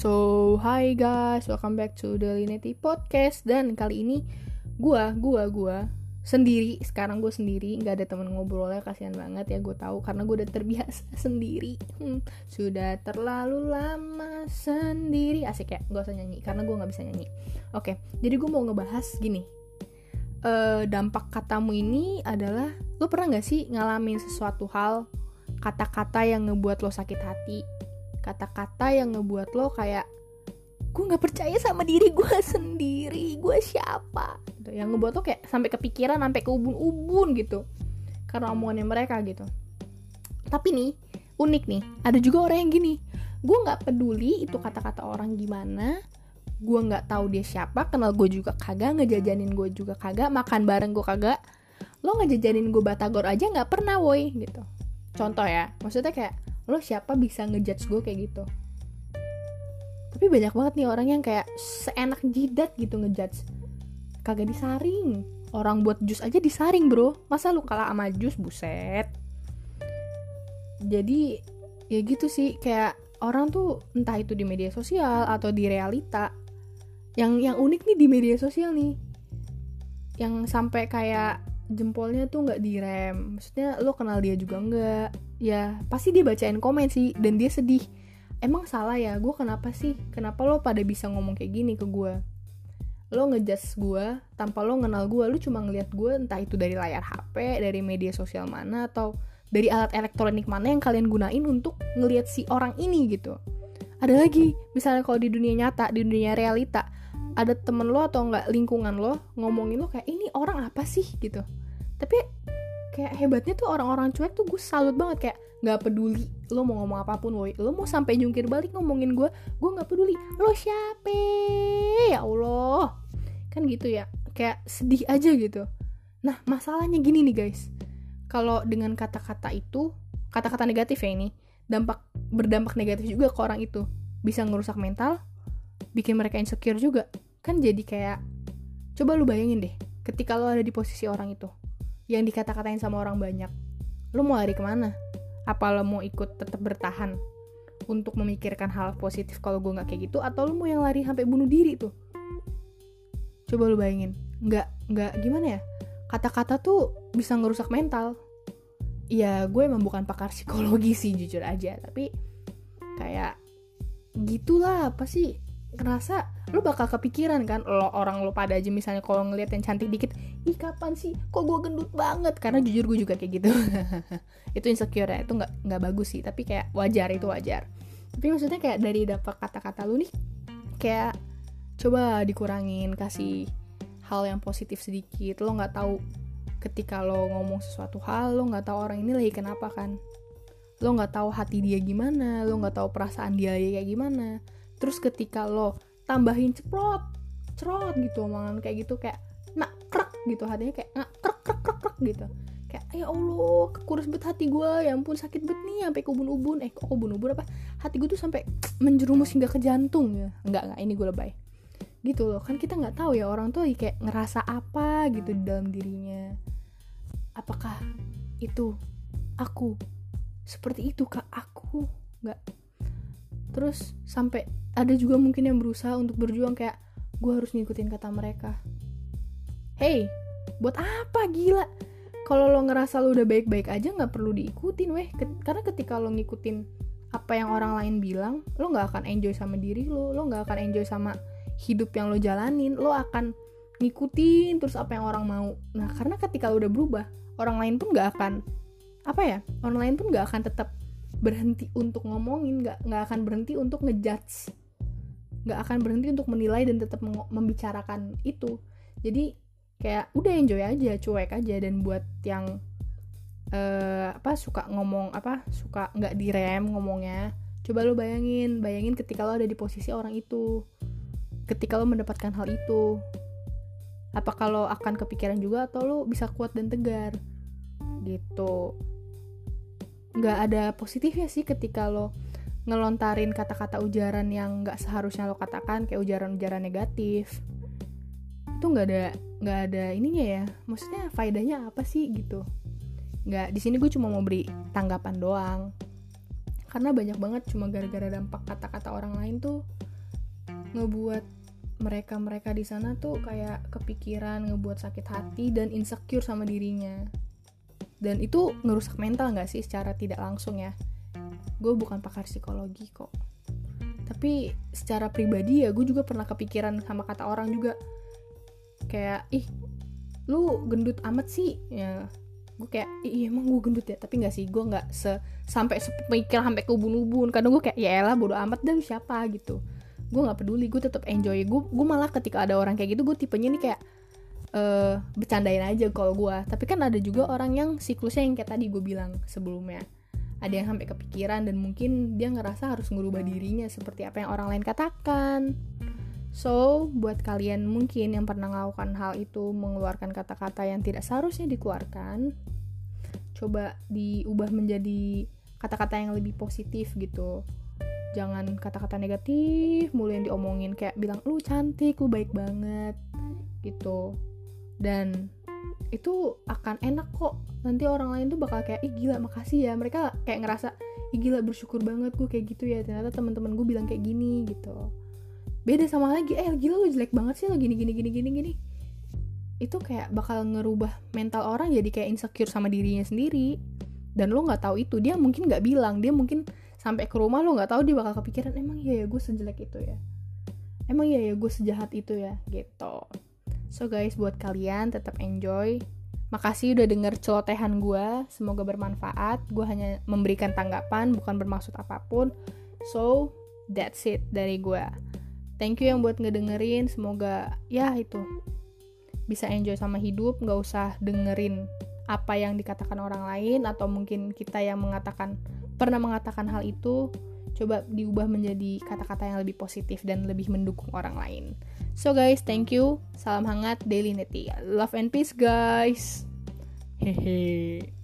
So, hi guys, welcome back to the Linety Podcast. Dan kali ini gua, gua, gua sendiri sekarang gue sendiri nggak ada temen ngobrolnya kasihan banget ya gue tahu karena gue udah terbiasa sendiri. Hmm, sudah terlalu lama sendiri. Asik ya gak usah nyanyi karena gue nggak bisa nyanyi. Oke jadi gue mau ngebahas gini. Uh, dampak katamu ini adalah lo pernah nggak sih ngalamin sesuatu hal kata-kata yang ngebuat lo sakit hati kata-kata yang ngebuat lo kayak gue nggak percaya sama diri gue sendiri gue siapa? Gitu. Yang ngebuat tuh kayak sampai kepikiran sampai ke ubun-ubun gitu. Karena omongannya mereka gitu. Tapi nih unik nih. Ada juga orang yang gini. Gue nggak peduli itu kata-kata orang gimana. Gue nggak tahu dia siapa. Kenal gue juga kagak ngejajanin gue juga kagak makan bareng gue kagak. Lo ngejajanin gue batagor aja nggak pernah woi. Gitu. Contoh ya maksudnya kayak lo siapa bisa ngejudge gue kayak gitu? Tapi banyak banget nih orang yang kayak seenak jidat gitu ngejudge. Kagak disaring. Orang buat jus aja disaring bro. Masa lu kalah sama jus? Buset. Jadi ya gitu sih. Kayak orang tuh entah itu di media sosial atau di realita. Yang yang unik nih di media sosial nih. Yang sampai kayak jempolnya tuh nggak direm. Maksudnya lo kenal dia juga nggak? Ya pasti dia bacain komen sih dan dia sedih. Emang salah ya gue kenapa sih? Kenapa lo pada bisa ngomong kayak gini ke gue lo ngejudge gue tanpa lo kenal gue lo cuma ngeliat gue entah itu dari layar HP dari media sosial mana atau dari alat elektronik mana yang kalian gunain untuk ngeliat si orang ini gitu. Ada lagi misalnya kalau di dunia nyata di dunia realita ada temen lo atau enggak lingkungan lo ngomongin lo kayak ini orang apa sih? gitu tapi kayak hebatnya tuh orang-orang cuek tuh gue salut banget kayak nggak peduli lo mau ngomong apa pun woi lo mau sampai jungkir balik ngomongin gue gue nggak peduli. Lo siapa? Ya allah. Kan gitu ya kayak sedih aja gitu. Nah masalahnya gini nih guys. Kalau dengan kata-kata itu kata-kata negatif ya ini dampak berdampak negatif juga ke orang itu. Bisa ngerusak mental bikin mereka insecure juga. Kan jadi kayak coba lu bayangin deh ketika lo ada di posisi orang itu yang dikata-katain sama orang banyak. Lo mau lari ke mana? Apa lo mau ikut tetap bertahan untuk memikirkan hal positif kalau gue nggak kayak gitu? Atau lo mau yang lari sampai bunuh diri tuh? Coba lo bayangin. Nggak nggak gimana ya? Kata-kata tuh bisa ngerusak mental. Ya gue emang bukan pakar psikologi sih jujur aja. Tapi kayak gitulah apa sih ngerasa lo bakal kepikiran kan lo orang lo pada aja misalnya kalau ngeliat yang cantik dikit ih kapan sih? Kok gue gendut banget? Karena jujur gue juga kayak gitu. Itu insecure ya itu nggak nggak bagus sih tapi kayak wajar itu wajar. Tapi maksudnya kayak dari dapat kata-kata lu nih kayak coba dikurangin kasih hal yang positif sedikit. Lo nggak tahu ketika lo ngomong sesuatu hal lo nggak tahu orang ini lagi kenapa kan. Lo nggak tahu hati dia gimana lo nggak tahu perasaan dia kayak gimana terus ketika lo tambahin ceprot cerot gitu omongan kayak gitu kayak nak krek gitu hatinya kayak nak krek krek krek krek gitu. Kayak ya allah kurus bet hati gue ya ampun sakit bet nih sampai ke ubun-ubun eh kok ubun-ubun apa? Hati gue tuh sampai menjerumus hingga ke jantung ya. Enggak enggak ini gue lebay. Gitu loh kan kita nggak tahu ya orang tuh kayak ngerasa apa gitu di dalam dirinya. Apakah itu aku? Seperti itu kak aku? Nggak terus sampai ada juga mungkin yang berusaha untuk berjuang kayak gue harus ngikutin kata mereka. Hey buat apa gila? Kalau lo ngerasa lo udah baik-baik aja nggak perlu diikutin weh. Karena ketika lo ngikutin apa yang orang lain bilang lo nggak akan enjoy sama diri lo lo nggak akan enjoy sama hidup yang lo jalanin. Lo akan ngikutin terus apa yang orang mau. Nah karena ketika lo udah berubah orang lain pun nggak akan apa ya orang lain pun nggak akan tetap berhenti untuk ngomongin nggak nggak akan berhenti untuk ngejudge. Nggak akan berhenti untuk menilai dan tetap membicarakan itu. Jadi kayak udah enjoy aja cuek aja. Dan buat yang uh, apa suka ngomong apa suka nggak direm ngomongnya coba lo bayangin. Bayangin ketika lo ada di posisi orang itu. Ketika lo mendapatkan hal itu. Apa kalau akan kepikiran juga atau lo bisa kuat dan tegar? Gitu nggak ada positifnya sih ketika lo ngelontarin kata-kata ujaran yang nggak seharusnya lo katakan kayak ujaran-ujaran negatif. Itu nggak ada nggak ada ininya ya. Maksudnya faedahnya apa sih gitu? Nggak di sini gue cuma mau beri tanggapan doang. Karena banyak banget cuma gara-gara dampak kata-kata orang lain tuh ngebuat mereka-mereka di sana tuh kayak kepikiran ngebuat sakit hati dan insecure sama dirinya dan itu ngerusak mental nggak sih secara tidak langsung ya? Gue bukan pakar psikologi kok. Tapi secara pribadi ya gue juga pernah kepikiran sama kata orang juga. Kayak ih lu gendut amat sih. Ya gue kayak iya emang gue gendut ya? Tapi nggak sih gue nggak se sampai sepemikir sampai ke ubun-ubun kadang gue kayak ya elah bodo amat dan siapa? Gitu. Gue nggak peduli gue tetap enjoy. Gue gue malah ketika ada orang kayak gitu gue tipenya nih kayak uh, bercandain aja kalau gue tapi kan ada juga orang yang siklusnya yang kayak tadi gue bilang sebelumnya ada yang sampai kepikiran dan mungkin dia ngerasa harus ngerubah dirinya seperti apa yang orang lain katakan So, buat kalian mungkin yang pernah melakukan hal itu, mengeluarkan kata-kata yang tidak seharusnya dikeluarkan, coba diubah menjadi kata-kata yang lebih positif gitu. Jangan kata-kata negatif mulu yang diomongin kayak bilang lu cantik, lu baik banget gitu. Dan itu akan enak kok. Nanti orang lain tuh bakal kayak ih gila makasih ya. Mereka kayak ngerasa ih gila bersyukur banget gue kayak gitu ya. Ternyata teman-teman gue bilang kayak gini gitu. Beda sama lagi eh gila lu jelek banget sih lo gini gini gini gini gini. Itu kayak bakal ngerubah mental orang jadi kayak insecure sama dirinya sendiri. Dan lo nggak tahu itu. Dia mungkin nggak bilang. Dia mungkin sampai ke rumah lo nggak tahu. Dia bakal kepikiran emang iya ya gue sejelek itu ya? Emang iya ya gue sejahat itu ya? Gitu so guys buat kalian tetap enjoy. Makasih udah denger celotehan gue semoga bermanfaat. Gue hanya memberikan tanggapan bukan bermaksud apa pun. So that's it dari gue thank you yang buat ngedengerin. Semoga ya itu bisa enjoy sama hidup. Nggak usah dengerin apa yang dikatakan orang lain atau mungkin kita yang mengatakan pernah mengatakan hal itu coba diubah menjadi kata-kata yang lebih positif dan lebih mendukung orang lain. So guys thank you. Salam hangat daily neti. Love and peace guys. Hehe